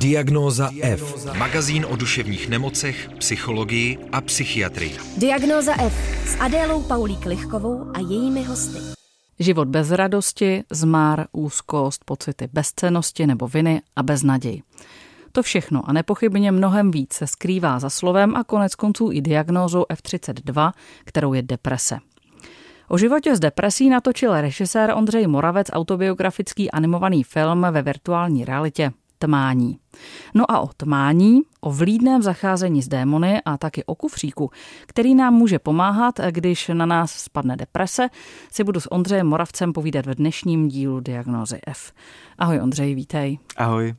Diagnóza F. Magazín o duševních nemocech, psychologii a psychiatrii. Diagnóza F s Adélou Paulík Lichkovou a jejími hosty. Život bez radosti, zmár, úzkost, pocity bezcenosti nebo viny a beznaděj. To všechno a nepochybně mnohem víc se skrývá za slovem a konec konců i diagnózou F32, kterou je deprese. O životě s depresí natočil režisér Ondřej Moravec autobiografický animovaný film ve virtuální realitě Tmání. No a o tmání, o vlídném zacházení s démony a taky o kufříku, který nám může pomáhat, když na nás spadne deprese, si budu s Ondřejem Moravcem povídat v dnešním dílu Diagnózy F. Ahoj Ondřej, vítej. Ahoj.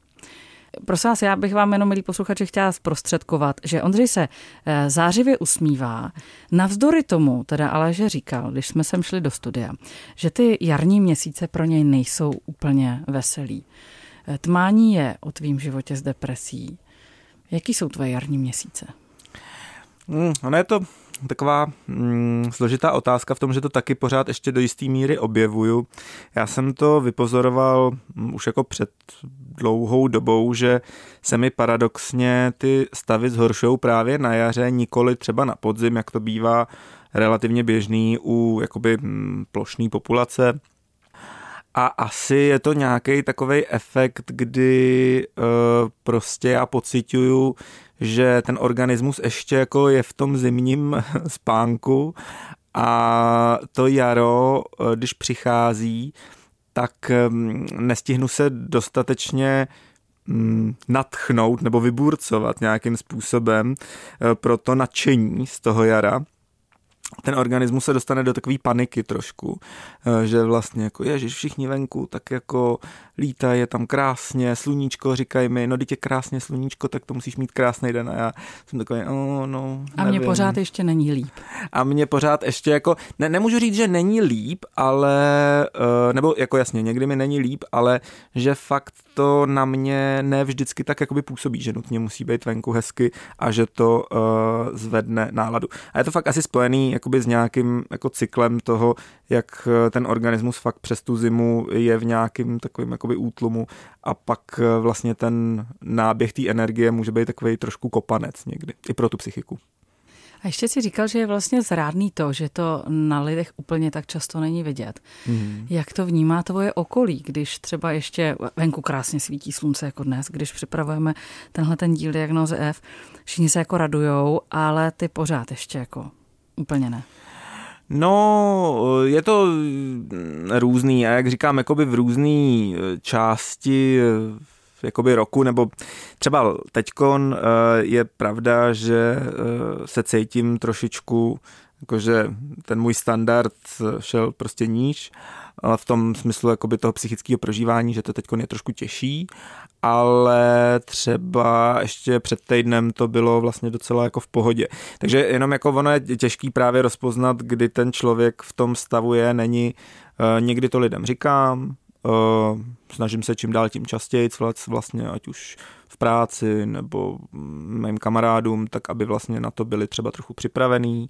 Prosím vás, já bych vám jenom, milí posluchači, chtěla zprostředkovat, že Ondřej se eh, zářivě usmívá, navzdory tomu, teda ale, že říkal, když jsme sem šli do studia, že ty jarní měsíce pro něj nejsou úplně veselý. Tmání je o tvým životě s depresí. Jaký jsou tvoje jarní měsíce? Mm, ono je to taková mm, složitá otázka v tom, že to taky pořád ještě do jisté míry objevuju. Já jsem to vypozoroval mm, už jako před dlouhou dobou, že se mi paradoxně ty stavy zhoršují právě na jaře, nikoli třeba na podzim, jak to bývá relativně běžný u jakoby mm, plošné populace. A asi je to nějaký takový efekt, kdy uh, prostě já pocituju, že ten organismus ještě jako je v tom zimním spánku a to jaro, uh, když přichází, tak um, nestihnu se dostatečně um, natchnout nebo vyburcovat nějakým způsobem uh, pro to nadšení z toho jara ten organismus se dostane do takové paniky trošku, eh, že vlastně jako ježiš, všichni venku, tak jako lítá je tam krásně, sluníčko, říkají mi, no teď je krásně sluníčko, tak to musíš mít krásný den a já jsem takový, oh, no, A mně pořád ještě není líp. A mně pořád ještě jako, ne, nemůžu říct, že není líp, ale, uh, nebo jako jasně, někdy mi není líp, ale že fakt to na mě ne vždycky tak jakoby působí, že nutně musí být venku hezky a že to uh, zvedne náladu. A je to fakt asi spojený jakoby s nějakým jako cyklem toho, jak ten organismus fakt přes tu zimu je v nějakým takovým jakoby útlumu a pak vlastně ten náběh té energie může být takový trošku kopanec někdy, i pro tu psychiku. A ještě si říkal, že je vlastně zrádný to, že to na lidech úplně tak často není vidět. Hmm. Jak to vnímá tvoje okolí, když třeba ještě venku krásně svítí slunce jako dnes, když připravujeme tenhle ten díl diagnoze F, všichni se jako radujou, ale ty pořád ještě jako úplně ne. No, je to různý. A jak říkám, jakoby v různé části jakoby roku, nebo třeba teďkon eh, je pravda, že eh, se cítím trošičku, jakože ten můj standard šel prostě níž, v tom smyslu jakoby toho psychického prožívání, že to teď je trošku těžší, ale třeba ještě před týdnem to bylo vlastně docela jako v pohodě. Takže jenom jako ono je těžký právě rozpoznat, kdy ten člověk v tom stavu je, není, eh, někdy to lidem říkám, Uh, snažím se čím dál tím častěji, vlastně ať už v práci nebo mým kamarádům, tak aby vlastně na to byli třeba trochu připravení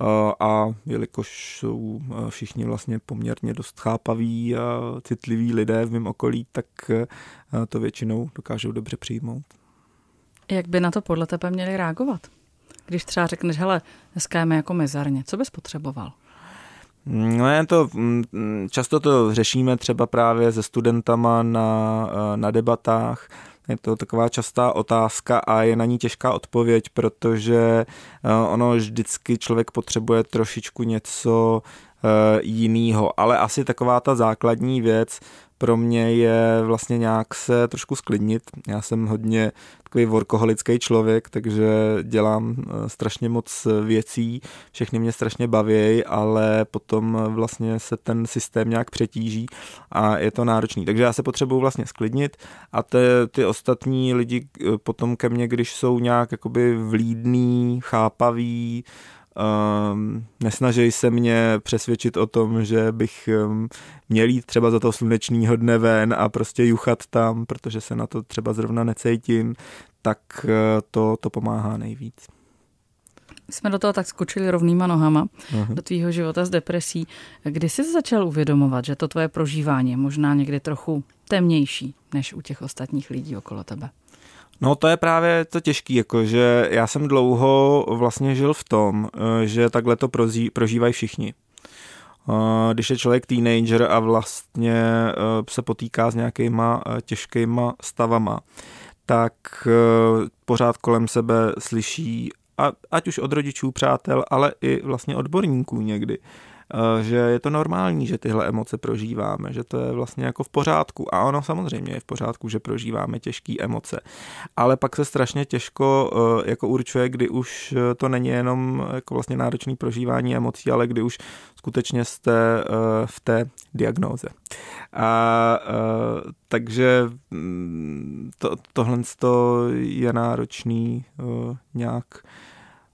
uh, a jelikož jsou uh, všichni vlastně poměrně dost chápaví a citliví lidé v mém okolí, tak to většinou dokážou dobře přijmout. Jak by na to podle tebe měli reagovat? Když třeba řekneš, hele, dneska je jako mizarně, co bys potřeboval? No je to, mm, často to řešíme třeba právě se studentama na, na debatách, je to taková častá otázka a je na ní těžká odpověď, protože eh, ono vždycky člověk potřebuje trošičku něco eh, jiného, ale asi taková ta základní věc pro mě je vlastně nějak se trošku sklidnit. Já jsem hodně takový workoholický člověk, takže dělám eh, strašně moc věcí, všechny mě strašně baví, ale potom vlastně se ten systém nějak přetíží a je to náročný. Takže já se potřebuji vlastně sklidnit a ty, ty ostatní lidi eh, potom ke mně, když jsou nějak jakoby vlídný, chápaví, Um, nesnaží se mě přesvědčit o tom, že bych um, měl jít třeba za toho slunečního dne ven a prostě juchat tam, protože se na to třeba zrovna necítím, tak uh, to, to pomáhá nejvíc. Jsme do toho tak skočili rovnýma nohama, uh-huh. do tvýho života s depresí. Kdy jsi začal uvědomovat, že to tvoje prožívání je možná někdy trochu temnější než u těch ostatních lidí okolo tebe? No to je právě to těžký, jako že já jsem dlouho vlastně žil v tom, eh, že takhle to prožívají všichni. Eh, když je člověk teenager a vlastně eh, se potýká s nějakýma těžkýma stavama, tak pořád kolem sebe slyší, ať už od rodičů, přátel, ale i vlastně odborníků někdy, že je to normální, že tyhle emoce prožíváme, že to je vlastně jako v pořádku. A ono samozřejmě je v pořádku, že prožíváme těžké emoce. Ale pak se strašně těžko eh, jako určuje, kdy už eh, to není jenom jako vlastně náročný prožívání emocí, ale kdy už skutečně jste v té diagnóze. A takže mm, to, tohle je náročný nějak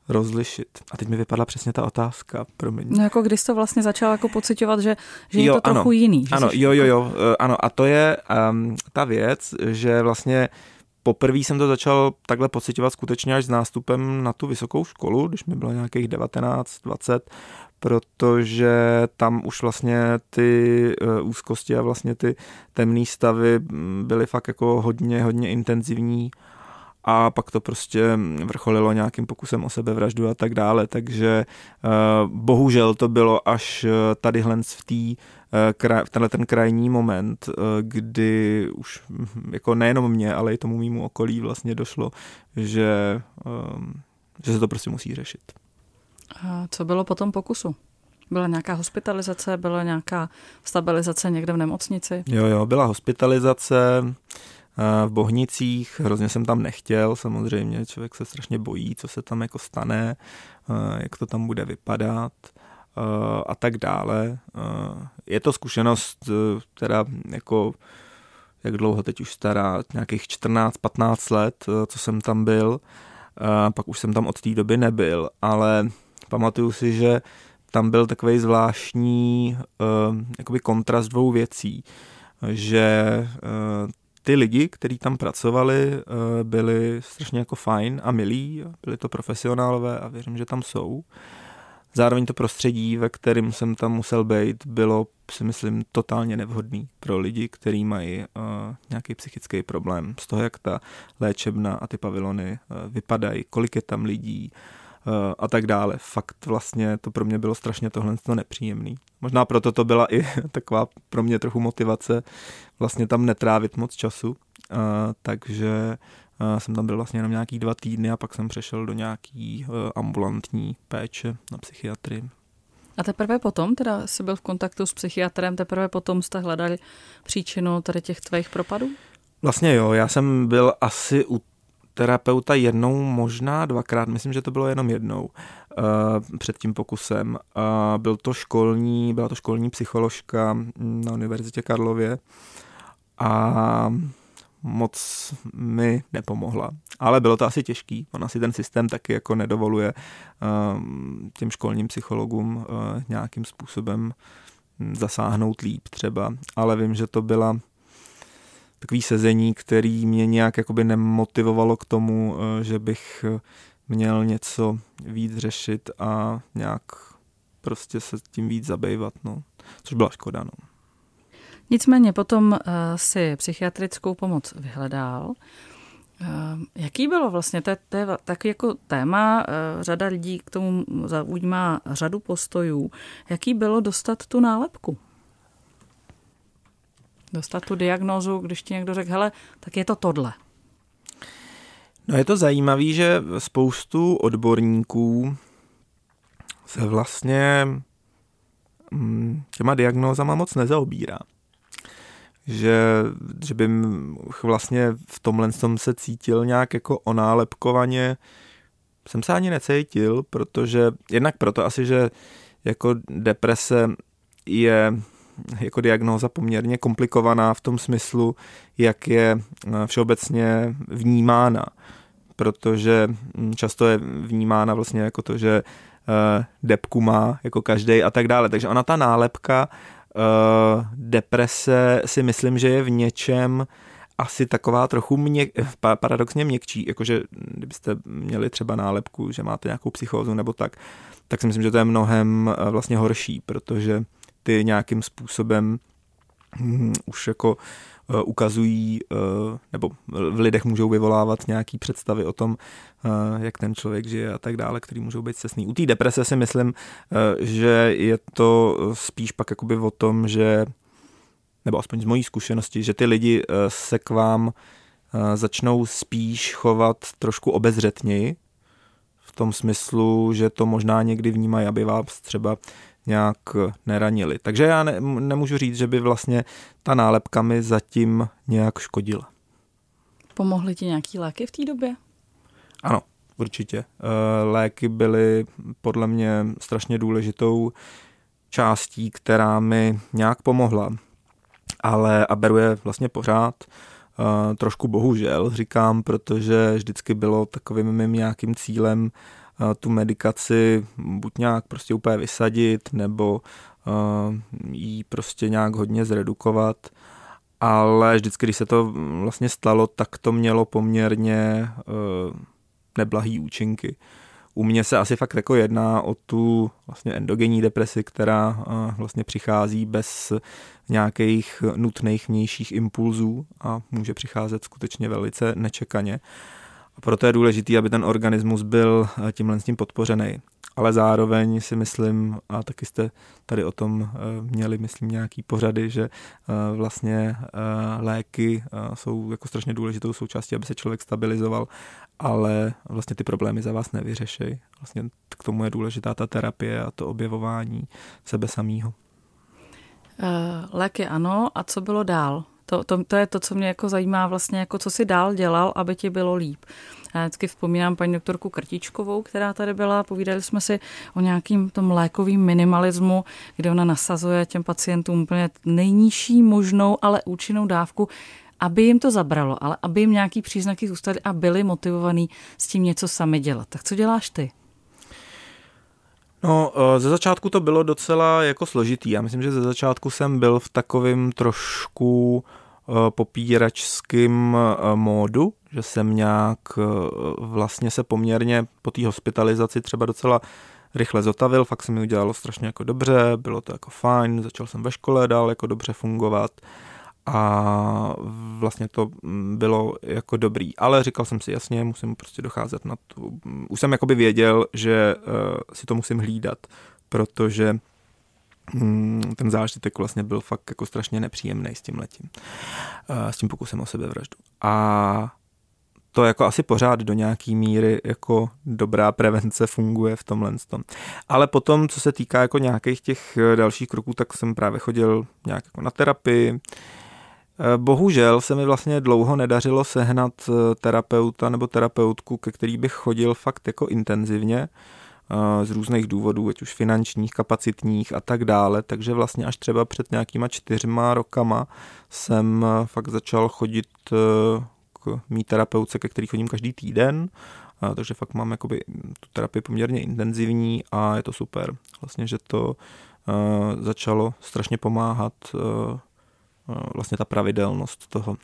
rozlišit. A teď mi vypadla přesně ta otázka, promiň. No jako když to vlastně začal jako pocitovat, že, že jo, je to ano, trochu jiný. Že ano, jo, jo, jo, eh, ano. A to je um, ta věc, že vlastně poprvé jsem to začal takhle pocitovat skutečně až s nástupem na tu vysokou školu, když mi bylo nějakých 19, 20, protože tam už vlastně ty uh, úzkosti a vlastně ty temné stavy mm, byly fakt jako hodně, hodně intenzivní a pak to prostě vrcholilo nějakým pokusem o sebevraždu a tak dále, takže uh, bohužel to bylo až eh, tady v uh, v tenhle ten krajní moment, kdy už hm, jako nejenom mě, ale i tomu mýmu okolí vlastně došlo, že, že se to prostě musí řešit. A co bylo po tom pokusu? Byla nějaká hospitalizace, byla nějaká stabilizace někde v nemocnici? Jo, jo, byla hospitalizace, v Bohnicích, hrozně jsem tam nechtěl, samozřejmě člověk se strašně bojí, co se tam jako stane, jak to tam bude vypadat a tak dále. Je to zkušenost, teda jako jak dlouho teď už stará, nějakých 14-15 let, co jsem tam byl, pak už jsem tam od té doby nebyl, ale pamatuju si, že tam byl takový zvláštní jakoby kontrast dvou věcí, že ty lidi, kteří tam pracovali, eh, byli strašně jako fajn a milí, byli to profesionálové a věřím, že tam jsou. Zároveň to prostředí, ve kterém jsem tam musel být, bylo, si myslím, totálně nevhodný pro lidi, kteří mají uh, nějaký psychický problém. Z toho, jak ta léčebna a ty pavilony uh, vypadají, kolik je tam lidí, uh, a tak dále. Fakt vlastně to pro mě bylo strašně tohle nepříjemný. Možná proto to byla i taková pro mě trochu motivace vlastně tam netrávit moc času, uh, takže uh, jsem tam byl vlastně jenom nějaký dva týdny a pak jsem přešel do nějaký ambulantní péče na psychiatrii. A teprve potom, teda jsi byl v kontaktu s psychiatrem, teprve potom jste hledali příčinu tady těch tvých propadů? Vlastně jo, já jsem byl asi u terapeuta jednou, možná dvakrát, myslím, že to bylo jenom jednou uh, před tím pokusem. Byl to školní, byla to školní psycholožka na Univerzitě Karlově a moc mi nepomohla. Ale bylo to asi těžký. On asi ten systém taky jako nedovoluje uh, těm školním psychologům uh, nějakým způsobem zasáhnout líp třeba. Ale vím, že to byla takový sezení, který mě nějak jakoby nemotivovalo k tomu, eh, že bych eh, měl něco víc řešit a nějak prostě se tím víc zabývat, no. Což byla škoda, no. Nicméně potom uh, si psychiatrickou pomoc vyhledal. Uh, jaký bylo vlastně, to je, taky jako téma, uh, řada lidí k tomu zaujímá řadu postojů. Jaký bylo dostat tu nálepku? Dostat tu diagnózu, když ti někdo řekl, hele, tak je to tohle. No je to zajímavé, že spoustu odborníků se vlastně mm, těma diagnózama moc nezaobírá. Že, že by vlastně v tomhle tom se cítil nějak jako onálepkovaně, jsem se ani necítil, protože jednak proto asi, že jako deprese je jako diagnóza poměrně komplikovaná v tom smyslu, jak je eh, všeobecně vnímána, protože hm, často je vnímána vlastně jako to, že uh, depku má jako každý a tak dále. Takže ona ta nálepka uh, deprese si myslím, že je v něčem asi taková trochu měk, paradoxně měkčí, jakože kdybyste měli třeba nálepku, že máte nějakou psychózu nebo tak, tak si myslím, že to je mnohem vlastně horší, protože ty nějakým způsobem hm, už jako ukazují, nebo v lidech můžou vyvolávat nějaký představy o tom, jak ten člověk žije a tak dále, který můžou být cestný. U té deprese si myslím, že je to spíš pak jakoby o tom, že nebo aspoň z mojí zkušenosti, že ty lidi se k vám začnou spíš chovat trošku obezřetněji, v tom smyslu, že to možná někdy vnímají, aby vás třeba nějak neranili. Takže já ne, nemůžu říct, že by vlastně ta nálepka mi zatím nějak škodila. Pomohly ti nějaký léky v té době? Ano, určitě. Eh, léky byly podle mě strašně důležitou částí, která mi nějak pomohla. Ale a beru je vlastně pořád. Uh, trošku bohužel říkám, protože vždycky bylo takovým mým nějakým cílem tu medikaci buď nějak prostě úplně vysadit, nebo uh, jí prostě nějak hodně zredukovat. Ale vždycky, když se to vlastně stalo, tak to mělo poměrně neblahý účinky. U mě se asi fakt jako jedná o tu vlastně endogenní depresi, která vlastně přichází bez nějakých nutných vnějších impulzů a může přicházet skutečně velice nečekaně. A proto je důležité, aby ten organismus byl tímhle s tím podpořený. Ale zároveň si myslím, a taky jste tady o tom měli, myslím, nějaký pořady, že vlastně léky jsou jako strašně důležitou součástí, aby se člověk stabilizoval ale vlastně ty problémy za vás nevyřešej. Vlastně k tomu je důležitá ta terapie a to objevování sebe samého. Léky ano, a co bylo dál? To, to, to je to, co mě jako zajímá vlastně, jako co si dál dělal, aby ti bylo líp. Já vždycky vzpomínám paní doktorku Krtičkovou, která tady byla, povídali jsme si o nějakým tom lékovým minimalismu, kde ona nasazuje těm pacientům úplně nejnižší možnou, ale účinnou dávku, aby jim to zabralo, ale aby jim nějaký příznaky zůstaly a byli motivovaní s tím něco sami dělat. Tak co děláš ty? No, eh, ze začátku to bylo docela jako složitý. Já myslím, že ze začátku jsem byl v takovém trošku eh, popíračským eh, módu, že jsem nějak vlastně se poměrně po té hospitalizaci třeba docela rychle zotavil, fakt se mi udělalo strašně jako dobře, bylo to jako fajn, začal jsem ve škole dál jako dobře fungovat a vlastně to bylo jako dobrý. Ale říkal jsem si jasně, musím prostě docházet na to. Už jsem jakoby věděl, že uh, si to musím hlídat, protože um, ten zážitek vlastně byl fakt jako strašně nepříjemný s tím letím. Uh, s tím pokusem o sebevraždu. A to jako asi pořád do nějaký míry jako dobrá prevence funguje v tomhle tom. Ale potom, co se týká jako nějakých těch dalších kroků, tak jsem právě chodil nějak jako na terapii, Eh, bohužel se mi vlastně dlouho nedařilo sehnat eh, terapeuta nebo terapeutku, ke který bych chodil fakt jako intenzivně eh, z různých důvodů, ať už finančních, kapacitních a tak dále, takže vlastně až třeba před nějakýma čtyřma rokama jsem fakt začal chodit k mý terapeutce, ke který chodím každý týden, takže fakt mám jakoby tu terapii poměrně intenzivní a je to super. Vlastně, že to začalo strašně pomáhat Eh, vlastně ta pravidelnost toho.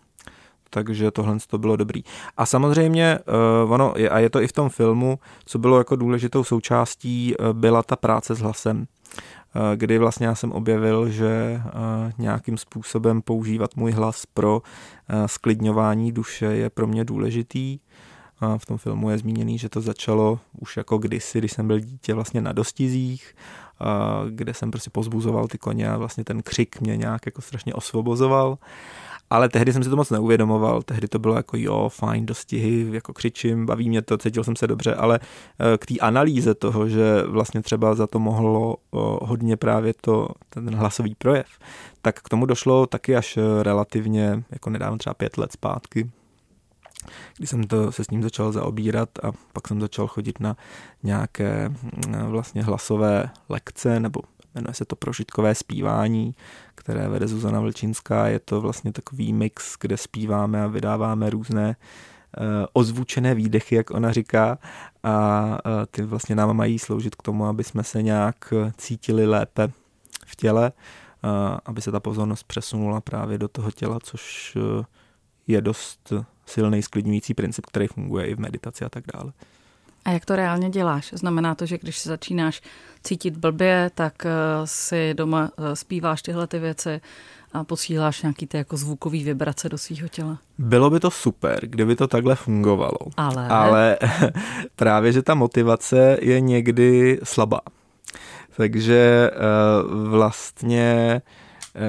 Takže tohle to bylo dobrý. A samozřejmě, uh, ono, a je to i v tom filmu, co bylo jako důležitou součástí, uh, byla ta práce s hlasem. Kdy vlastně já jsem objevil, že nějakým způsobem používat můj hlas pro sklidňování duše je pro mě důležitý. V tom filmu je zmíněný, že to začalo už jako kdysi, když jsem byl dítě vlastně na dostizích kde jsem prostě pozbuzoval ty koně a vlastně ten křik mě nějak jako strašně osvobozoval. Ale tehdy jsem si to moc neuvědomoval, tehdy to bylo jako jo, fajn, dostihy, jako křičím, baví mě to, cítil jsem se dobře, ale e, k té analýze toho, že vlastně třeba za to mohlo hodně právě to, ten hlasový projev, tak k tomu došlo taky až relativně, jako nedávno třeba pět let zpátky, kdy jsem to se s ním začal zaobírat a pak jsem začal chodit na nějaké mm, vlastně hlasové lekce, nebo jmenuje se to prožitkové zpívání, které vede Zuzana Vlčinská. Je to vlastně takový mix, kde zpíváme a vydáváme různé uh, ozvučené výdechy, jak ona říká, a uh, ty vlastně nám mají sloužit k tomu, aby jsme se nějak cítili lépe v těle, uh, aby se ta pozornost přesunula právě do toho těla, což je dost silný sklidňující princip, který funguje i v meditaci a tak dále. A jak to reálně děláš? Znamená to, že když se začínáš cítit blbě, tak eh, si doma eh, zpíváš tyhle ty věci, a posíláš nějaký ty jako zvukový vibrace do svého těla. Bylo by to super, kdyby to takhle fungovalo. Ale... Ale právě, že ta motivace je někdy slabá. Takže eh, vlastně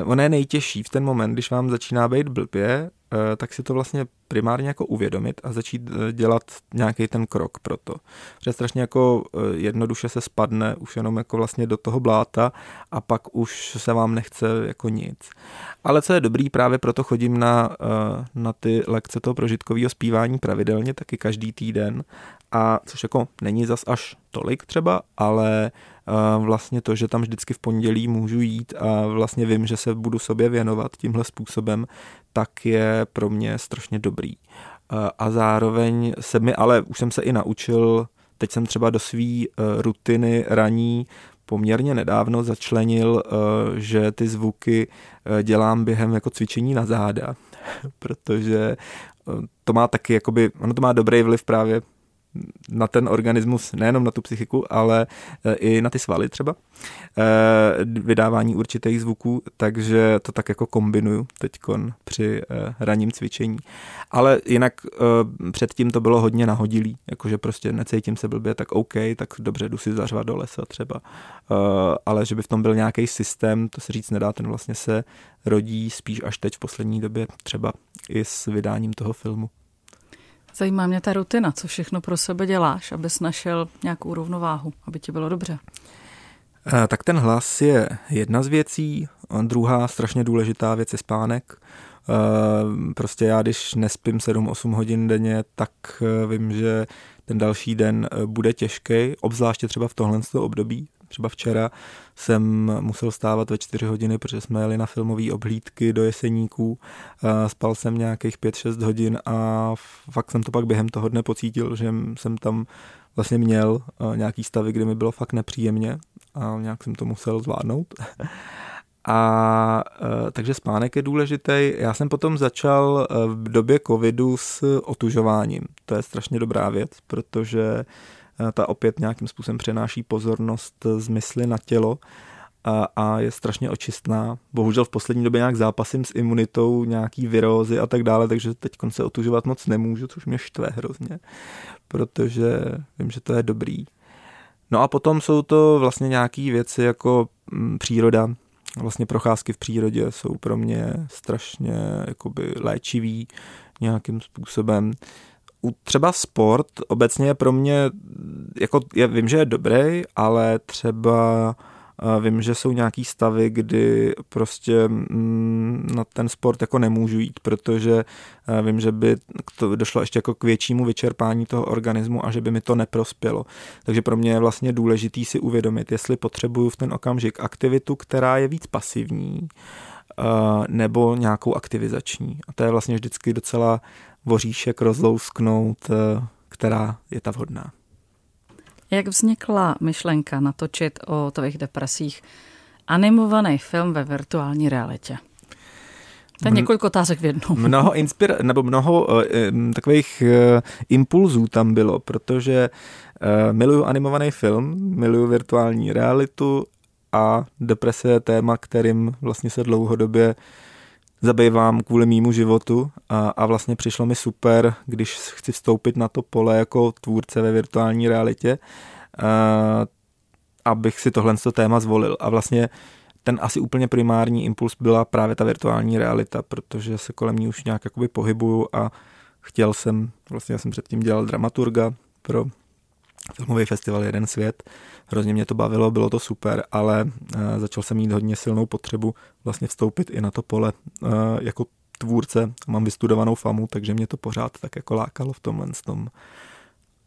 ona je nejtěžší v ten moment, když vám začíná být blbě, tak si to vlastně primárně jako uvědomit a začít eh, dělat nějaký ten krok pro to. Protože strašně jako eh, jednoduše se spadne už jenom jako vlastně do toho bláta a pak už se vám nechce jako nic. Ale co je dobrý, právě proto chodím na, na ty lekce toho prožitkového zpívání pravidelně, taky každý týden a což jako není zas až tolik třeba, ale vlastně to, že tam vždycky v pondělí můžu jít a vlastně vím, že se budu sobě věnovat tímhle způsobem, tak je pro mě strašně dobrý. A zároveň se mi, ale už jsem se i naučil, teď jsem třeba do své e, rutiny raní poměrně nedávno začlenil, že ty zvuky dělám během jako cvičení na záda, protože to má taky, jakoby, ono to má dobrý vliv právě na ten organismus, nejenom na tu psychiku, ale e, i na ty svaly třeba, e, vydávání určitých zvuků, takže to tak jako kombinuju teď při e, ranním cvičení. Ale jinak předtím to bylo hodně nahodilý, jakože prostě necítím se blbě, tak OK, tak dobře, jdu si zařvat do lesa třeba. Ale že by v tom byl nějaký systém, to se říct nedá, ten vlastně se rodí spíš až teď v poslední době, třeba i s vydáním toho filmu. Zajímá mě ta rutina, co všechno pro sebe děláš, abys našel nějakou rovnováhu, aby ti bylo dobře. Eh, tak ten hlas je jedna z věcí, druhá strašně důležitá věc je spánek. Eh, prostě já, když nespím 7-8 hodin denně, tak eh, vím, že ten další den bude těžký, obzvláště třeba v tohle období, Třeba včera jsem musel stávat ve čtyři hodiny, protože jsme jeli na filmové obhlídky do Jeseníků. Spal jsem nějakých 5-6 hodin a fakt jsem to pak během toho dne pocítil, že jsem tam vlastně měl nějaký stavy, kde mi bylo fakt nepříjemně a nějak jsem to musel zvládnout. A takže spánek je důležitý. Já jsem potom začal v době covidu s otužováním. To je strašně dobrá věc, protože ta opět nějakým způsobem přenáší pozornost z mysli na tělo a, a je strašně očistná. Bohužel v poslední době nějak zápasím s imunitou, nějaký virózy a tak dále, takže teď se otužovat moc nemůžu, což mě štve hrozně, protože vím, že to je dobrý. No a potom jsou to vlastně nějaké věci jako mm, příroda, vlastně procházky v přírodě jsou pro mě strašně jakoby léčivý nějakým způsobem třeba sport obecně je pro mě, jako já vím, že je dobrý, ale třeba Vím, že jsou nějaký stavy, kdy prostě mm, na ten sport jako nemůžu jít, protože vím, že by to došlo ještě jako k většímu vyčerpání toho organismu a že by mi to neprospělo. Takže pro mě je vlastně důležitý si uvědomit, jestli potřebuju v ten okamžik aktivitu, která je víc pasivní, nebo nějakou aktivizační. A to je vlastně vždycky docela voříšek rozlousknout, eh, která je ta vhodná. Jak vznikla myšlenka natočit o tvých depresích animovaný film ve virtuální realitě? To je několik otázek v jednom. Mnoho inspir, nebo mnoho uh, takových uh, impulzů tam bylo, protože uh, miluju animovaný film, miluju virtuální realitu a deprese je téma, kterým vlastně se dlouhodobě zabývám kvůli mýmu životu a, a vlastně přišlo mi super, když chci vstoupit na to pole jako tvůrce ve virtuální realitě, a, abych si tohle téma zvolil. A vlastně ten asi úplně primární impuls byla právě ta virtuální realita, protože se kolem ní už nějak jakoby pohybuju a chtěl jsem, vlastně já jsem předtím dělal dramaturga pro filmový festival Jeden svět. Hrozně mě to bavilo, bylo to super, ale uh, začal jsem mít hodně silnou potřebu vlastně vstoupit i na to pole uh, jako tvůrce. Mám vystudovanou famu, takže mě to pořád tak jako lákalo v tomhle tom.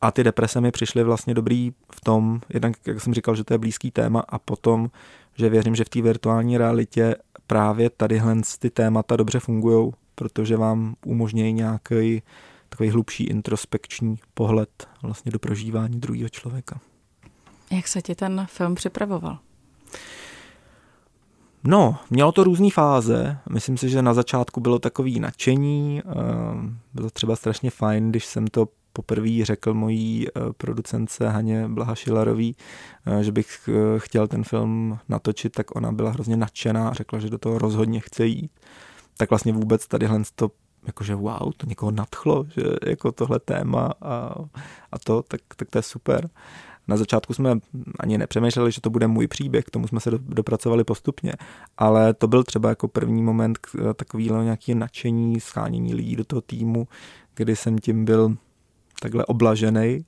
A ty deprese mi přišly vlastně dobrý v tom, jednak, jak jsem říkal, že to je blízký téma a potom, že věřím, že v té virtuální realitě právě tadyhle ty témata dobře fungují, protože vám umožňují nějaký takový hlubší introspekční pohled vlastně do prožívání druhého člověka. Jak se ti ten film připravoval? No, mělo to různé fáze. Myslím si, že na začátku bylo takový nadšení. Bylo třeba strašně fajn, když jsem to poprvé řekl mojí producence Haně Blaha Šilarový, že bych chtěl ten film natočit, tak ona byla hrozně nadšená a řekla, že do toho rozhodně chce jít. Tak vlastně vůbec tadyhle to jakože wow, to někoho nadchlo, že jako tohle téma a, a to, tak, tak to je super. Na začátku jsme ani nepřemýšleli, že to bude můj příběh, k tomu jsme se dopracovali postupně, ale to byl třeba jako první moment takového nějaké nadšení, schánění lidí do toho týmu, kdy jsem tím byl takhle oblažený.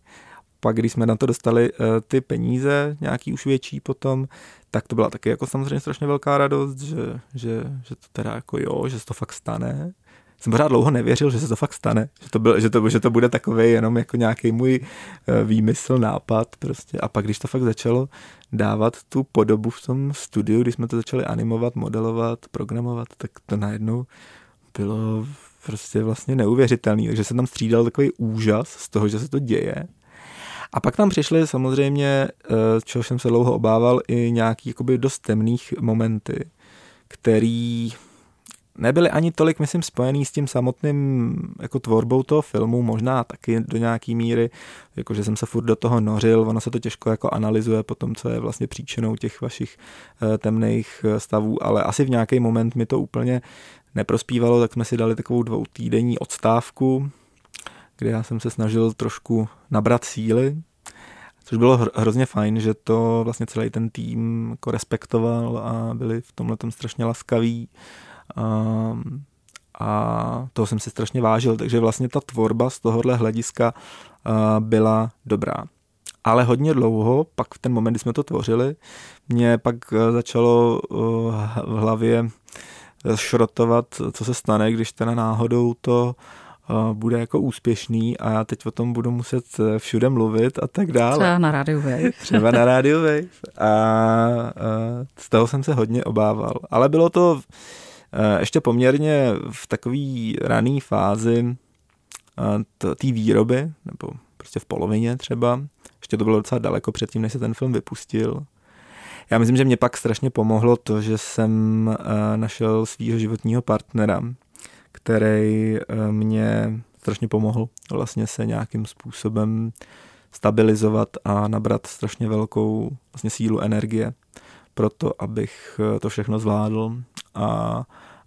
Pak, když jsme na to dostali uh, ty peníze, nějaký už větší potom, tak to byla taky jako samozřejmě strašně velká radost, že, že, že to teda jako jo, že se to fakt stane jsem pořád dlouho nevěřil, že se to fakt stane, že to, byl, že to, že to bude takový jenom jako nějaký můj eh, výmysl, nápad prostě. A pak, když to fakt začalo dávat tu podobu v tom studiu, když jsme to začali animovat, modelovat, programovat, tak to najednou bylo prostě vlastně neuvěřitelný. Takže se tam střídal takový úžas z toho, že se to děje. A pak tam přišly samozřejmě, eh, čeho jsem se dlouho obával, i nějaký jakoby dost temných momenty, který nebyly ani tolik, myslím, spojený s tím samotným jako tvorbou toho filmu, možná taky do nějaký míry, jakože jsem se furt do toho nořil, ono se to těžko jako analyzuje po tom, co je vlastně příčinou těch vašich eh, temných eh, stavů, ale asi v nějaký moment mi to úplně neprospívalo, tak jsme si dali takovou dvou týdenní odstávku, kde já jsem se snažil trošku nabrat síly, což bylo hrozně fajn, že to vlastně celý ten tým jako respektoval a byli v tomhle strašně laskaví Um, a toho jsem si strašně vážil, takže vlastně ta tvorba z tohohle hlediska uh, byla dobrá. Ale hodně dlouho, pak v ten moment, kdy jsme to tvořili, mě pak uh, začalo uh, v hlavě šrotovat, co se stane, když teda náhodou to bude jako úspěšný a já teď o tom budu muset všude mluvit a tak dále. Třeba na rádiu Wave. Třeba na rádiu Wave. A, a z toho jsem se hodně obával. Ale bylo to Eh, ještě poměrně v takové rané fázi eh, té výroby, nebo prostě v polovině třeba, ještě to bylo docela daleko předtím, než se ten film vypustil. Já myslím, že mě pak strašně pomohlo to, že jsem eh, našel svého životního partnera, který mě strašně pomohl vlastně se nějakým způsobem stabilizovat a nabrat strašně velkou vlastně sílu energie pro to, abych to všechno zvládl a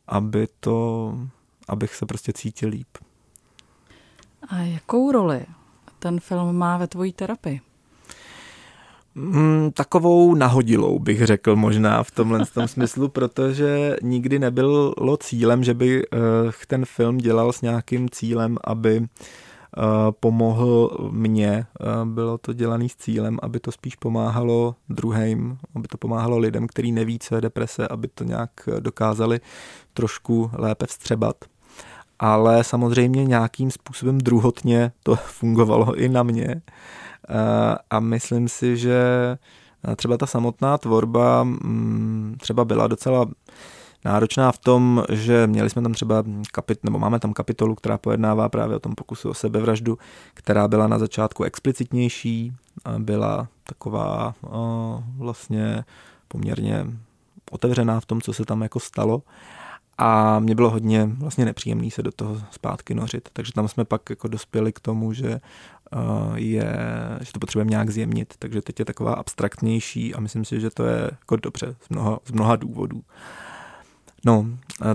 aby to, abych se prostě cítil líp. A jakou roli ten film má ve tvojí terapii? Mm, takovou nahodilou bych řekl možná v tomhle tom smyslu, protože nikdy nebylo cílem, že by uh, ten film dělal s nějakým cílem, aby uh, Eh, pomohl mě. Eh, bylo to dělané s cílem, aby to spíš pomáhalo druhým, aby to pomáhalo lidem, kteří neví, co je deprese, aby to nějak dokázali trošku lépe vstřebat. Ale samozřejmě nějakým způsobem druhotně to fungovalo i na mě. Eh, a myslím si, že třeba ta samotná tvorba mm, třeba byla docela náročná v tom, že měli jsme tam třeba kapit, nebo máme tam kapitolu, která pojednává právě o tom pokusu o sebevraždu, která byla na začátku explicitnější, byla taková vlastně poměrně otevřená v tom, co se tam jako stalo. A mě bylo hodně vlastně nepříjemný se do toho zpátky nořit, takže tam jsme pak jako dospěli k tomu, že je, že to potřebujeme nějak zjemnit, takže teď je taková abstraktnější a myslím si, že to je jako dobře z mnoha, z mnoha důvodů. No,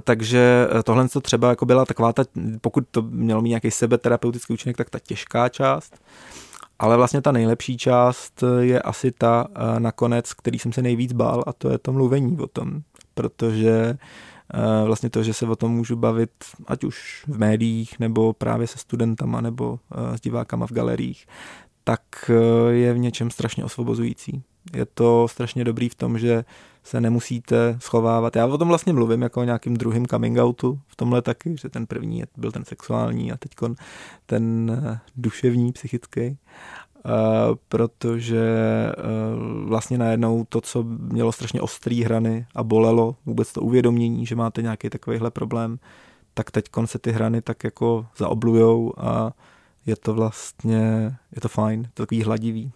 takže e, tohle to třeba jako byla taková ta, pokud to mělo mít nějaký sebeterapeutický účinek, tak ta těžká část. Ale vlastně ta nejlepší část je asi ta e, nakonec, který jsem se nejvíc bál a to je to mluvení o tom. Protože e, vlastně to, že se o tom můžu bavit ať už v médiích, nebo právě se studentama, nebo s divákama v galeriích, tak je v něčem strašně osvobozující. Je to strašně dobrý v tom, že se nemusíte schovávat. Já o tom vlastně mluvím jako o nějakým druhým coming outu v tomhle taky, že ten první byl ten sexuální a teď ten eh, duševní, psychický. Uh, protože uh, vlastně najednou to, co mělo strašně ostrý hrany a bolelo, vůbec to uvědomění, že máte nějaký takovýhle problém, tak teď se ty hrany tak jako zaoblujou a je to vlastně, je to fajn, to takový hladivý.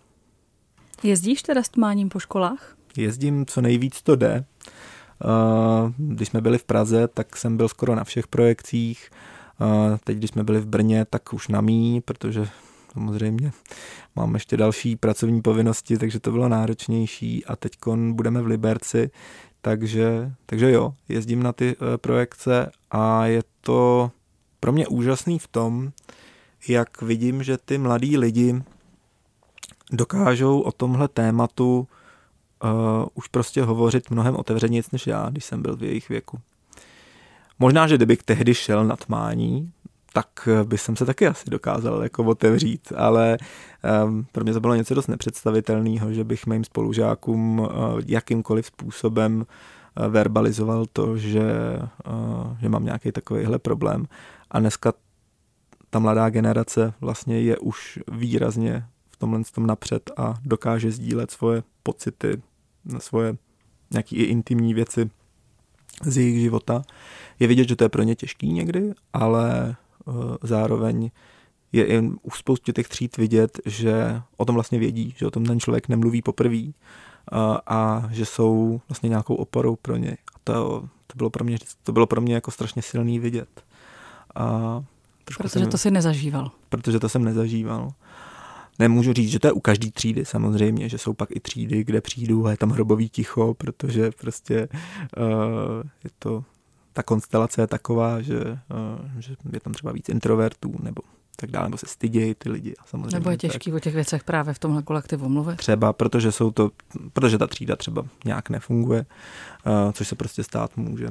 Jezdíš teda s tmáním po školách? Jezdím, co nejvíc to jde. Když jsme byli v Praze, tak jsem byl skoro na všech projekcích. Teď, když jsme byli v Brně, tak už na mý, protože samozřejmě mám ještě další pracovní povinnosti, takže to bylo náročnější a teď budeme v Liberci, takže, takže jo, jezdím na ty uh, projekce a je to pro mě úžasný v tom, jak vidím, že ty mladí lidi dokážou o tomhle tématu uh, už prostě hovořit mnohem otevřeněji než já, když jsem byl v jejich věku. Možná, že kdybych tehdy šel na tmání, tak by jsem se taky asi dokázal jako otevřít, ale um, pro mě to bylo něco dost nepředstavitelného, že bych mým spolužákům uh, jakýmkoliv způsobem uh, verbalizoval to, že, uh, že mám nějaký takovýhle problém. A dneska ta mladá generace vlastně je už výrazně tomhle tom napřed a dokáže sdílet svoje pocity, svoje nějaký i intimní věci z jejich života. Je vidět, že to je pro ně těžký někdy, ale uh, zároveň je i u spoustě těch tříd vidět, že o tom vlastně vědí, že o tom ten člověk nemluví poprvé uh, a že jsou vlastně nějakou oporou pro něj. A to, to, bylo pro mě, to bylo pro mě jako strašně silný vidět. A protože jsem, to si nezažíval. Protože to jsem nezažíval. Nemůžu říct, že to je u každé třídy samozřejmě, že jsou pak i třídy, kde přijdu a je tam hrobový ticho, protože prostě uh, je to, ta konstelace je taková, že, uh, že je tam třeba víc introvertů nebo tak dále, nebo se stydějí ty lidi. A samozřejmě nebo je těžký tak. o těch věcech právě v tomhle kolektivu mluvit? Třeba, protože jsou to, protože ta třída třeba nějak nefunguje, uh, což se prostě stát může.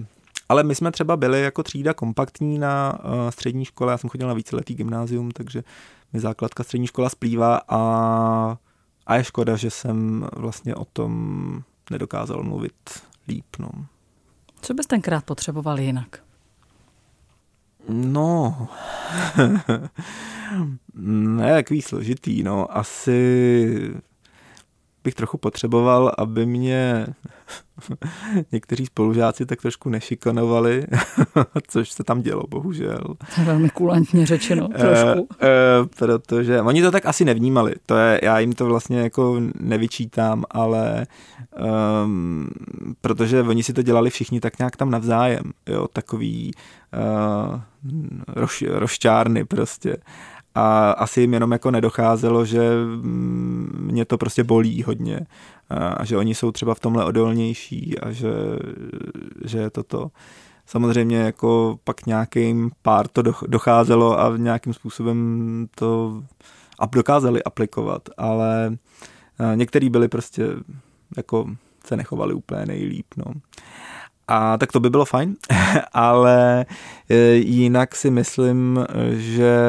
Ale my jsme třeba byli jako třída kompaktní na uh, střední škole, já jsem chodil na víceletý gymnázium, takže mi základka střední škola splývá a, a je škoda, že jsem vlastně o tom nedokázal mluvit líp. No. Co bys tenkrát potřeboval jinak? No, ne, takový složitý, no, asi bych trochu potřeboval, aby mě někteří spolužáci tak trošku nešikanovali, což se tam dělo, bohužel. To je velmi kulantně řečeno, eh, trošku. E, e, protože oni to tak asi nevnímali, to je, já jim to vlastně jako nevyčítám, ale um, protože oni si to dělali všichni tak nějak tam navzájem, jo, takový uh, roš, rošťárny prostě a asi jim jenom jako nedocházelo, že mm, mě to prostě bolí hodně a že oni jsou třeba v tomhle odolnější a že, že je to to. Samozřejmě jako pak nějakým pár to docházelo a nějakým způsobem to dokázali aplikovat, ale některý byli prostě jako se nechovali úplně nejlíp, no. A tak to by bylo fajn, ale e, jinak si myslím, že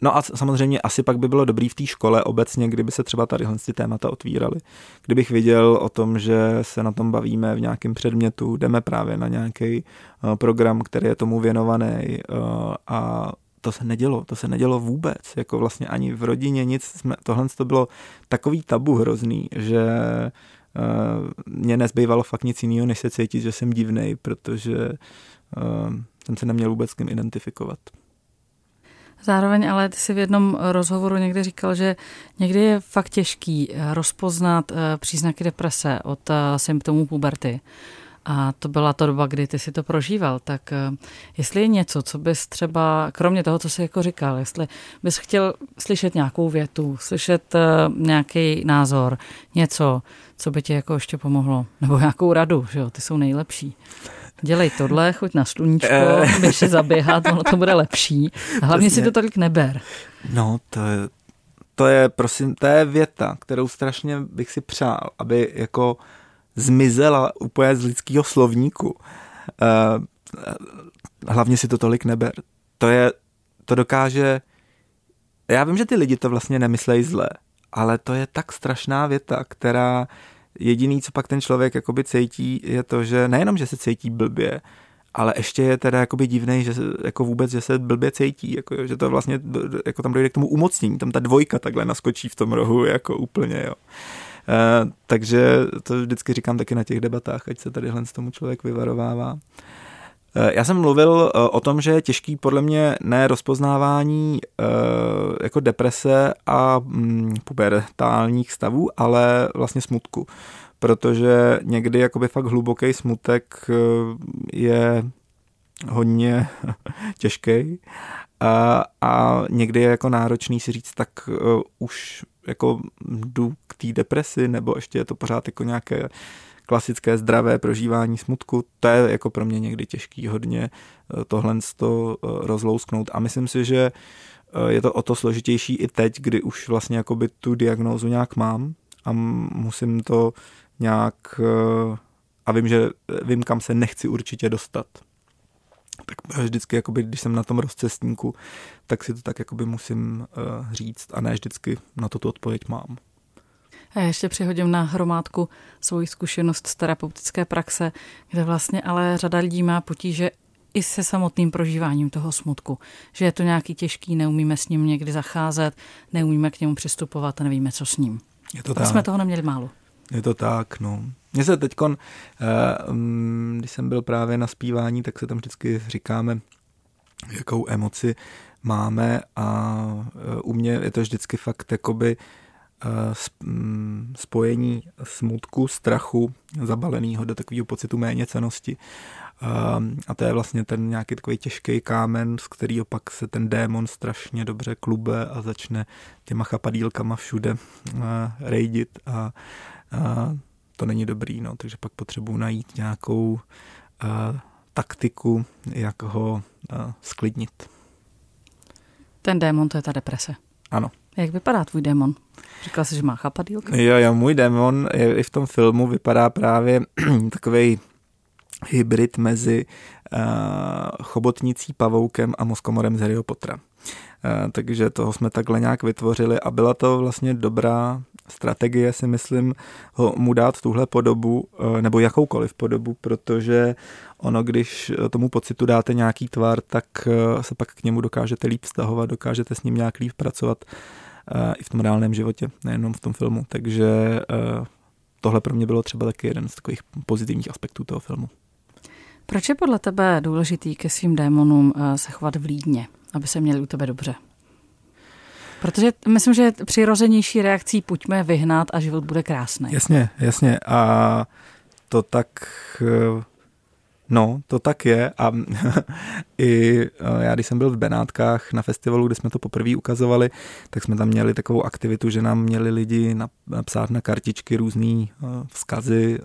no a samozřejmě asi pak by bylo dobrý v té škole obecně, kdyby se třeba tady ty témata otvíraly. Kdybych viděl o tom, že se na tom bavíme v nějakém předmětu, jdeme právě na nějaký eh, program, který je tomu věnovaný eh, a to se nedělo, to se nedělo vůbec, jako vlastně ani v rodině nic, jsme, tohle to bylo takový tabu hrozný, že mě nezbývalo fakt nic jiného, než se cítit, že jsem divnej, protože jsem se neměl vůbec s kým identifikovat. Zároveň ale ty si v jednom rozhovoru někdy říkal, že někdy je fakt těžký eh, rozpoznat eh, příznaky deprese od eh, symptomů puberty. A to byla ta doba, kdy ty si to prožíval. Tak jestli je něco, co bys třeba, kromě toho, co jsi jako říkal, jestli bys chtěl slyšet nějakou větu, slyšet nějaký názor, něco, co by ti jako ještě pomohlo, nebo nějakou radu, že jo, ty jsou nejlepší dělej tohle, choď na sluníčko, eh. běž se zaběhat, ono to bude lepší. A hlavně Přesně. si to tolik neber. No, to je, to je, prosím, to je věta, kterou strašně bych si přál, aby jako zmizela úplně z lidského slovníku. Uh, hlavně si to tolik neber. To je, to dokáže, já vím, že ty lidi to vlastně nemyslejí zle, ale to je tak strašná věta, která Jediný, co pak ten člověk jakoby cítí, je to, že nejenom, že se cítí blbě, ale ještě je teda jakoby divný, že se, jako vůbec, že se blbě cítí, jako, že to vlastně, jako tam dojde k tomu umocnění, tam ta dvojka takhle naskočí v tom rohu, jako úplně, jo. E, takže to vždycky říkám taky na těch debatách, ať se tady z tomu člověk vyvarovává. Eh, já jsem mluvil eh, o tom, že je těžký podle mě ne rozpoznávání eh, jako deprese a mm, pubertálních stavů, ale vlastně smutku. Protože někdy jakoby fakt hluboký smutek je hodně těžký A, a někdy je jako náročný si říct, tak už jako jdu k té depresi, nebo ještě je to pořád jako nějaké klasické zdravé prožívání smutku, to je jako pro mě někdy těžký hodně tohle to rozlousknout a myslím si, že je to o to složitější i teď, kdy už vlastně jakoby tu diagnózu nějak mám a musím to nějak a vím, že vím, kam se nechci určitě dostat. Tak vždycky, jakoby, když jsem na tom rozcestníku, tak si to tak jakoby musím říct a ne vždycky na to tu odpověď mám. A já ještě přihodím na hromádku svoji zkušenost z terapeutické praxe, kde vlastně ale řada lidí má potíže i se samotným prožíváním toho smutku. Že je to nějaký těžký, neumíme s ním někdy zacházet, neumíme k němu přistupovat a nevíme, co s ním. Je to tak. jsme toho neměli málo. Je to tak, no. Mně se teď, eh, mm, když jsem byl právě na zpívání, tak se tam vždycky říkáme, jakou emoci máme a eh, u mě je to vždycky fakt jakoby mm, spojení smutku, strachu, zabaleného do takového pocitu méněcenosti. A to je vlastně ten nějaký takový těžký kámen, z kterého pak se ten démon strašně dobře klube a začne těma chapadílkama všude rejdit a, a to není dobrý, no, takže pak potřebuji najít nějakou uh, taktiku, jak ho uh, sklidnit. Ten démon, to je ta deprese. Ano. Jak vypadá tvůj démon? Říkal jsi, že má chapadílka? Jo, jo, můj démon je, i v tom filmu vypadá právě takový hybrid mezi uh, chobotnicí, pavoukem a moskomorem z Harryho Pottera. Uh, takže toho jsme takhle nějak vytvořili a byla to vlastně dobrá strategie, si myslím, ho, mu dát tuhle podobu, uh, nebo jakoukoliv podobu, protože ono, když tomu pocitu dáte nějaký tvar, tak uh, se pak k němu dokážete líp vztahovat, dokážete s ním nějak líp pracovat i v tom reálném životě, nejenom v tom filmu. Takže tohle pro mě bylo třeba taky jeden z takových pozitivních aspektů toho filmu. Proč je podle tebe důležitý ke svým démonům eh, se chovat vlídně, aby se měli u tebe dobře? Protože myslím, že je přirozenější reakcí pojďme vyhnat a život bude krásný. Jasně, jasně. A to tak, eh, no, to tak je. A i eh, já, když jsem byl v Benátkách na festivalu, kde jsme to poprvé ukazovali, tak jsme tam měli takovou aktivitu, že nám měli lidi napsat na kartičky různý vzkazy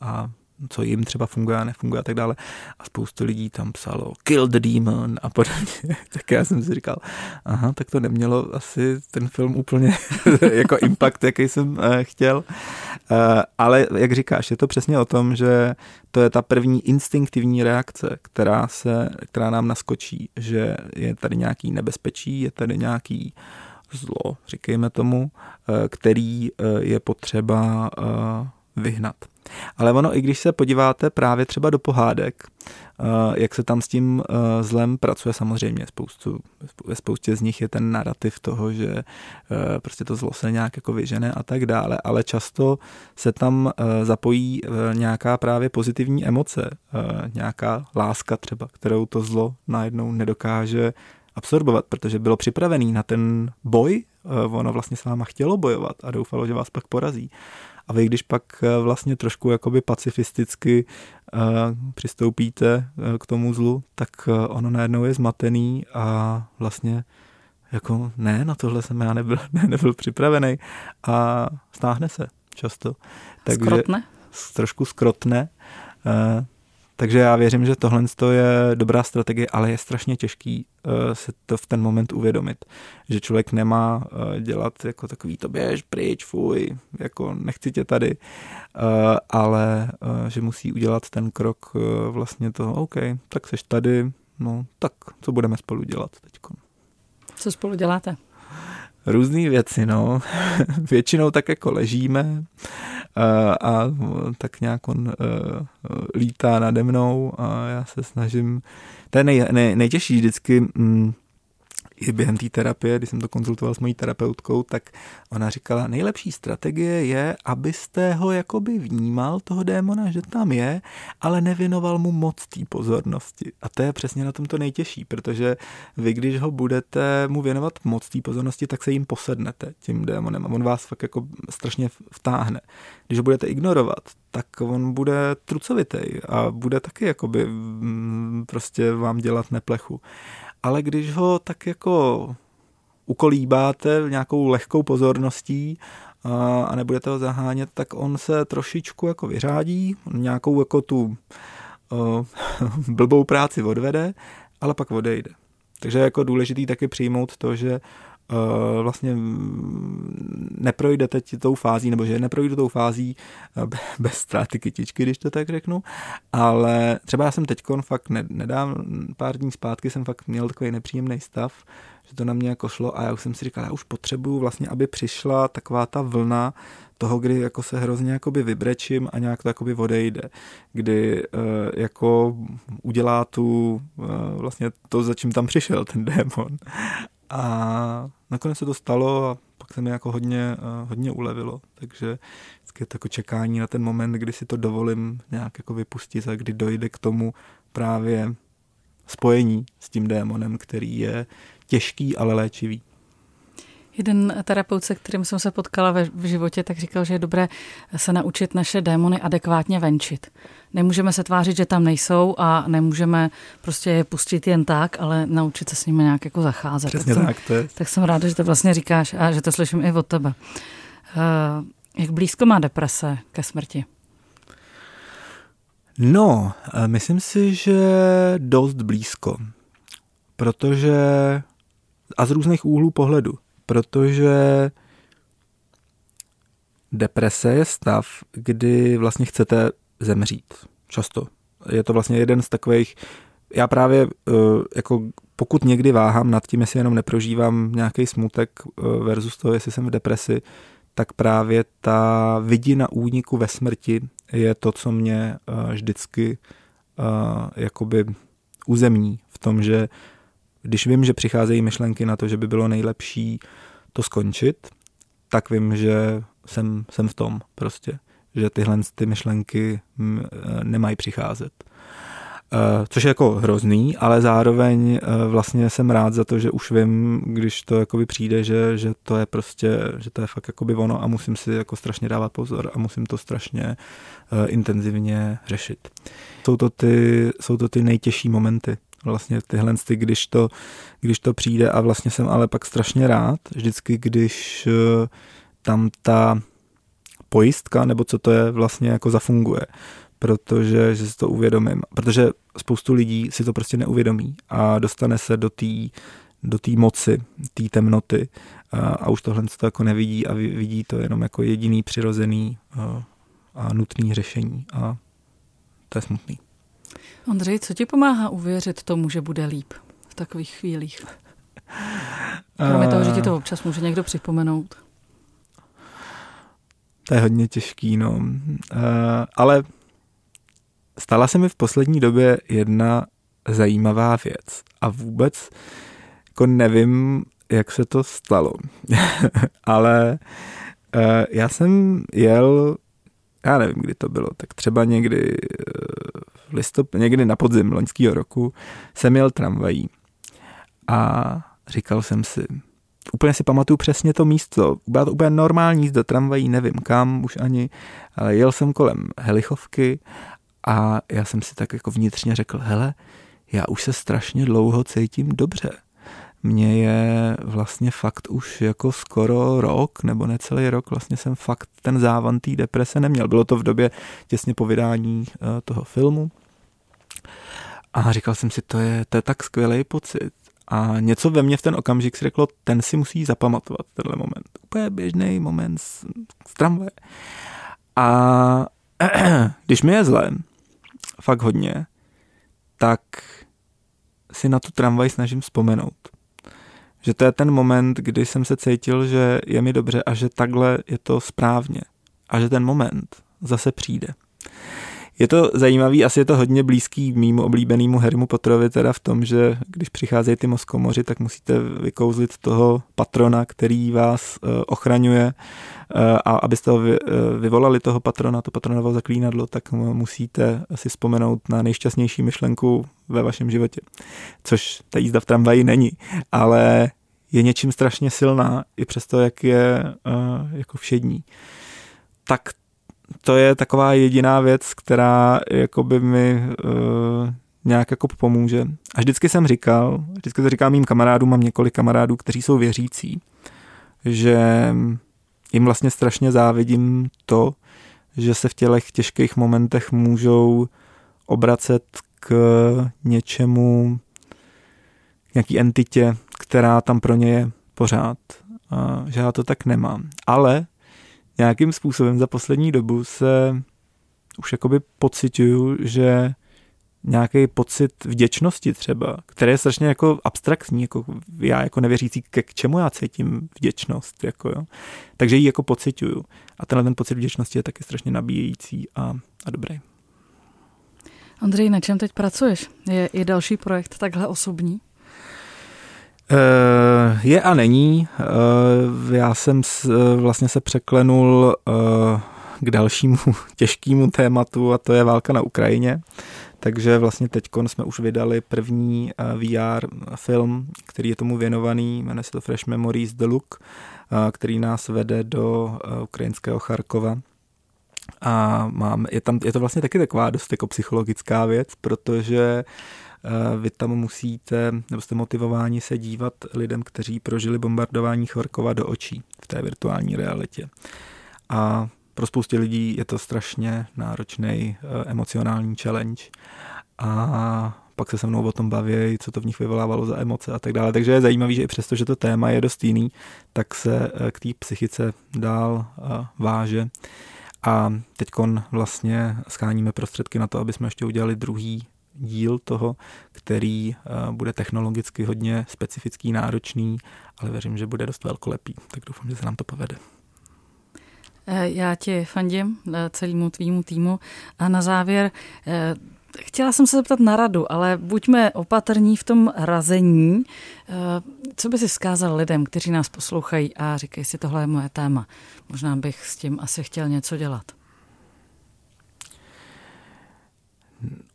a co jim třeba funguje a nefunguje a tak dále. A spoustu lidí tam psalo kill the demon a podobně. tak já jsem si říkal, aha, tak to nemělo asi ten film úplně jako impact, jaký jsem uh, chtěl. Uh, ale jak říkáš, je to přesně o tom, že to je ta první instinktivní reakce, která, se, která nám naskočí, že je tady nějaký nebezpečí, je tady nějaký zlo, říkejme tomu, eh, který je potřeba vyhnat. Ale ono, i když se podíváte právě třeba do pohádek, eh, jak se tam s tím eh, zlem pracuje samozřejmě, spoustu, ve spoustě z nich je ten narrativ toho, že eh, prostě to zlo se nějak jako vyžene a tak dále, ale často se tam zapojí nějaká právě pozitivní emoce, nějaká láska třeba, kterou to zlo najednou nedokáže absorbovat, protože bylo připravený na ten boj, ono vlastně s váma chtělo bojovat a doufalo, že vás pak porazí. A vy, když pak eh, vlastně trošku jakoby pacifisticky uh, přistoupíte uh, k tomu zlu, tak ono najednou je zmatený a vlastně jako ne, na tohle jsem já nebyl, ne, nebyl připravený a stáhne se často. Takže skrotne? Trošku skrotne. Takže já věřím, že tohle je dobrá strategie, ale je strašně těžký uh, se to v ten moment uvědomit, že člověk nemá uh, dělat jako takový to běž pryč, fuj, jako nechci tě tady, uh, ale uh, že musí udělat ten krok uh, vlastně to, OK, tak seš tady, no tak co budeme spolu dělat teď? Co spolu děláte? Různé věci, no. Většinou tak jako ležíme, a tak nějak on uh, lítá nade mnou a já se snažím, to je nej, nej, nejtěžší vždycky, mm, i během té terapie, když jsem to konzultoval s mojí terapeutkou, tak ona říkala, nejlepší strategie je, abyste ho jakoby vnímal, toho démona, že tam je, ale nevěnoval mu moc té pozornosti. A to je přesně na tom to nejtěžší, protože vy, když ho budete mu věnovat moc té pozornosti, tak se jim posednete tím démonem a on vás fakt jako strašně vtáhne. Když ho budete ignorovat, tak on bude trucovitý a bude taky jakoby mm, prostě vám dělat neplechu. Ale když ho tak jako ukolíbáte nějakou lehkou pozorností a, a nebudete ho zahánět, tak on se trošičku jako vyřádí, nějakou jako tu uh, blbou práci odvede, ale pak odejde. Takže je jako důležitý taky přijmout to, že vlastně neprojde teď tou fází, nebo že neprojdu tou fází uh, bez ztráty kytičky, když to tak řeknu, ale třeba já jsem teď fakt nedám, pár dní zpátky jsem fakt měl takový nepříjemný stav, že to na mě jako šlo a já už jsem si říkal, já už potřebuju vlastně, aby přišla taková ta vlna toho, kdy jako se hrozně jakoby vybrečím a nějak to jakoby odejde, kdy uh, jako udělá tu uh, vlastně to, za čím tam přišel ten démon. A nakonec se to stalo a pak se mi jako hodně, uh, hodně ulevilo, takže vždycky je to jako čekání na ten moment, kdy si to dovolím nějak jako vypustit a kdy dojde k tomu právě spojení s tím démonem, který je těžký, ale léčivý. Jeden terapeut, se kterým jsem se potkala ve, v životě, tak říkal, že je dobré se naučit naše démony adekvátně venčit. Nemůžeme se tvářit, že tam nejsou a nemůžeme prostě je pustit jen tak, ale naučit se s nimi nějak jako zacházet. Přesně tak, tak, to je. tak jsem ráda, že to vlastně říkáš a že to slyším i od tebe. Uh, jak blízko má deprese ke smrti? No, eh, myslím si, že dost blízko, protože a z různých úhlů pohledu protože deprese je stav, kdy vlastně chcete zemřít. Často. Je to vlastně jeden z takových, já právě eh, jako pokud někdy váhám nad tím, jestli jenom neprožívám nějaký smutek eh, versus to, jestli jsem v depresi, tak právě ta vidina úniku ve smrti je to, co mě eh, vždycky jakoby uzemní v tom, že když vím, že přicházejí myšlenky na to, že by bylo nejlepší to skončit, tak vím, že jsem, jsem v tom prostě. Že tyhle ty myšlenky mm, eh, nemají přicházet. Uh, což je jako hrozný, ale zároveň uh, vlastně jsem rád za to, že už vím, když to jakoby přijde, že, že to je prostě, že to je fakt jakoby ono a musím si jako strašně dávat pozor a musím to strašně intenzivně řešit. Jsou to ty, jsou to ty nejtěžší momenty, vlastně tyhle, když to, když to přijde a vlastně jsem ale pak strašně rád, vždycky, když eh, tam ta pojistka, nebo co to je, vlastně jako zafunguje, protože že si to uvědomím, protože spoustu lidí si to prostě neuvědomí a dostane se do té do té moci, té temnoty a, a už tohle to jako nevidí a vidí to jenom jako jediný přirozený a, a nutný řešení a to je smutný. Ondřej, co ti pomáhá uvěřit tomu, že bude líp v takových chvílích? Kromě toho, že ti to občas může někdo připomenout. To je hodně těžký, no. Uh, ale stala se mi v poslední době jedna zajímavá věc. A vůbec jako nevím, jak se to stalo. ale uh, já jsem jel, já nevím, kdy to bylo, tak třeba někdy v listop, někdy na podzim loňského roku jsem jel tramvají a říkal jsem si, úplně si pamatuju přesně to místo, byla to úplně normální jízda tramvají, nevím kam už ani, ale jel jsem kolem Helichovky a já jsem si tak jako vnitřně řekl, hele, já už se strašně dlouho cítím dobře. Mně je vlastně fakt už jako skoro rok, nebo necelý rok, vlastně jsem fakt ten závan té deprese neměl. Bylo to v době těsně po vydání uh, toho filmu. A říkal jsem si, to je, to je tak skvělý pocit. A něco ve mně v ten okamžik si řeklo, ten si musí zapamatovat, tenhle moment. Úplně běžný moment z, z tramvaje. A když mi je zle, fakt hodně, tak si na tu tramvaj snažím vzpomenout. Že to je ten moment, kdy jsem se cítil, že je mi dobře a že takhle je to správně. A že ten moment zase přijde. Je to zajímavý, asi je to hodně blízký mýmu oblíbenému Harrymu Potterovi, teda v tom, že když přicházejí ty moskomoři, tak musíte vykouzlit toho patrona, který vás uh, ochraňuje uh, a abyste ho uh, vyvolali toho patrona, to patronovo zaklínadlo, tak musíte si vzpomenout na nejšťastnější myšlenku ve vašem životě. Což ta jízda v tramvaji není, ale je něčím strašně silná, i přesto, jak je jako všední. Tak to je taková jediná věc, která jakoby mi uh, nějak jako pomůže. A vždycky jsem říkal, vždycky to říkám mým kamarádům, mám několik kamarádů, kteří jsou věřící, že jim vlastně strašně závidím to, že se v těch těžkých momentech můžou obracet k něčemu, nějaký entitě, která tam pro ně je pořád. Že já to tak nemám. Ale nějakým způsobem za poslední dobu se už jakoby pocituju, že nějaký pocit vděčnosti třeba, který je strašně jako abstraktní, jako já jako nevěřící, k čemu já cítím vděčnost, jako jo. Takže ji jako pocituju. A tenhle ten pocit vděčnosti je taky strašně nabíjející a, a dobrý. Andrej, na čem teď pracuješ? Je i další projekt takhle osobní? Uh, je a není. Uh, já jsem uh, vlastně se překlenul k dalšímu těžkému tématu a to je válka na Ukrajině. Takže vlastně teď jsme už vydali první VR film, který je tomu věnovaný, jmenuje se to Fresh Memories The Look, který nás vede do ukrajinského Charkova. A mám, je, tam, je to vlastně taky taková dost jako psychologická věc, protože vy tam musíte, nebo jste motivováni se dívat lidem, kteří prožili bombardování Charkova do očí v té virtuální realitě. A pro spoustě lidí je to strašně náročný emocionální challenge. A pak se se mnou o tom baví, co to v nich vyvolávalo za emoce a tak dále. Takže je zajímavé, že i přesto, že to téma je dost jiný, tak se k té psychice dál váže. A teď vlastně scháníme prostředky na to, aby jsme ještě udělali druhý díl toho, který bude technologicky hodně specifický, náročný, ale věřím, že bude dost velkolepý. Tak doufám, že se nám to povede. Eh, já ti fandím eh, celému tvýmu týmu a na závěr eh, Chtěla jsem se zeptat na radu, ale buďme opatrní v tom razení. Co by si zkázal lidem, kteří nás poslouchají a říkají si, tohle je moje téma. Možná bych s tím asi chtěl něco dělat.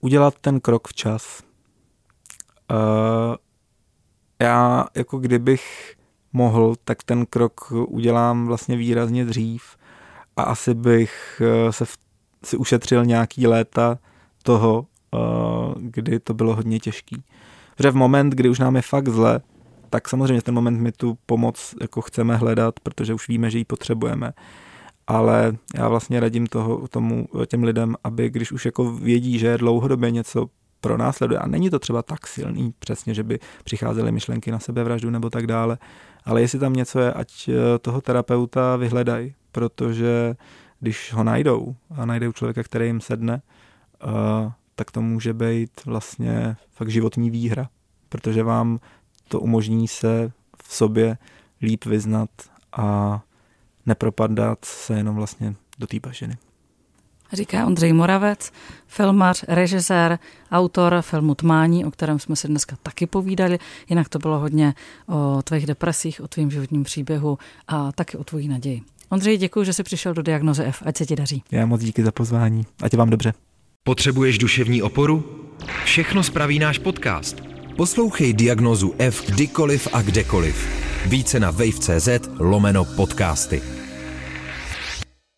Udělat ten krok včas. Já jako kdybych mohl, tak ten krok udělám vlastně výrazně dřív a asi bych eh, se v, si ušetřil nějaký léta toho, eh, kdy to bylo hodně těžký. Protože v moment, kdy už nám je fakt zle, tak samozřejmě ten moment my tu pomoc jako chceme hledat, protože už víme, že ji potřebujeme. Ale já vlastně radím toho, tomu, těm lidem, aby když už jako vědí, že dlouhodobě něco pro následuje, a není to třeba tak silný přesně, že by přicházely myšlenky na sebevraždu nebo tak dále, ale jestli tam něco je, ať eh, toho terapeuta vyhledají, protože když ho najdou a najdou člověka, který jim sedne, uh, tak to může být vlastně fakt životní výhra, protože vám to umožní se v sobě líp vyznat a nepropadat se jenom vlastně do té bažiny. Říká Ondřej Moravec, filmař, režisér, autor filmu Tmání, o kterém jsme si dneska taky povídali. Jinak to bylo hodně o tvých depresích, o tvém životním příběhu a taky o tvojí naději. Ondřej, děkuji, že jsi přišel do Diagnoze F. Ať se ti daří. Já moc díky za pozvání. Ať vám dobře. Potřebuješ duševní oporu? Všechno spraví náš podcast. Poslouchej Diagnozu F kdykoliv a kdekoliv. Více na wave.cz lomeno podcasty.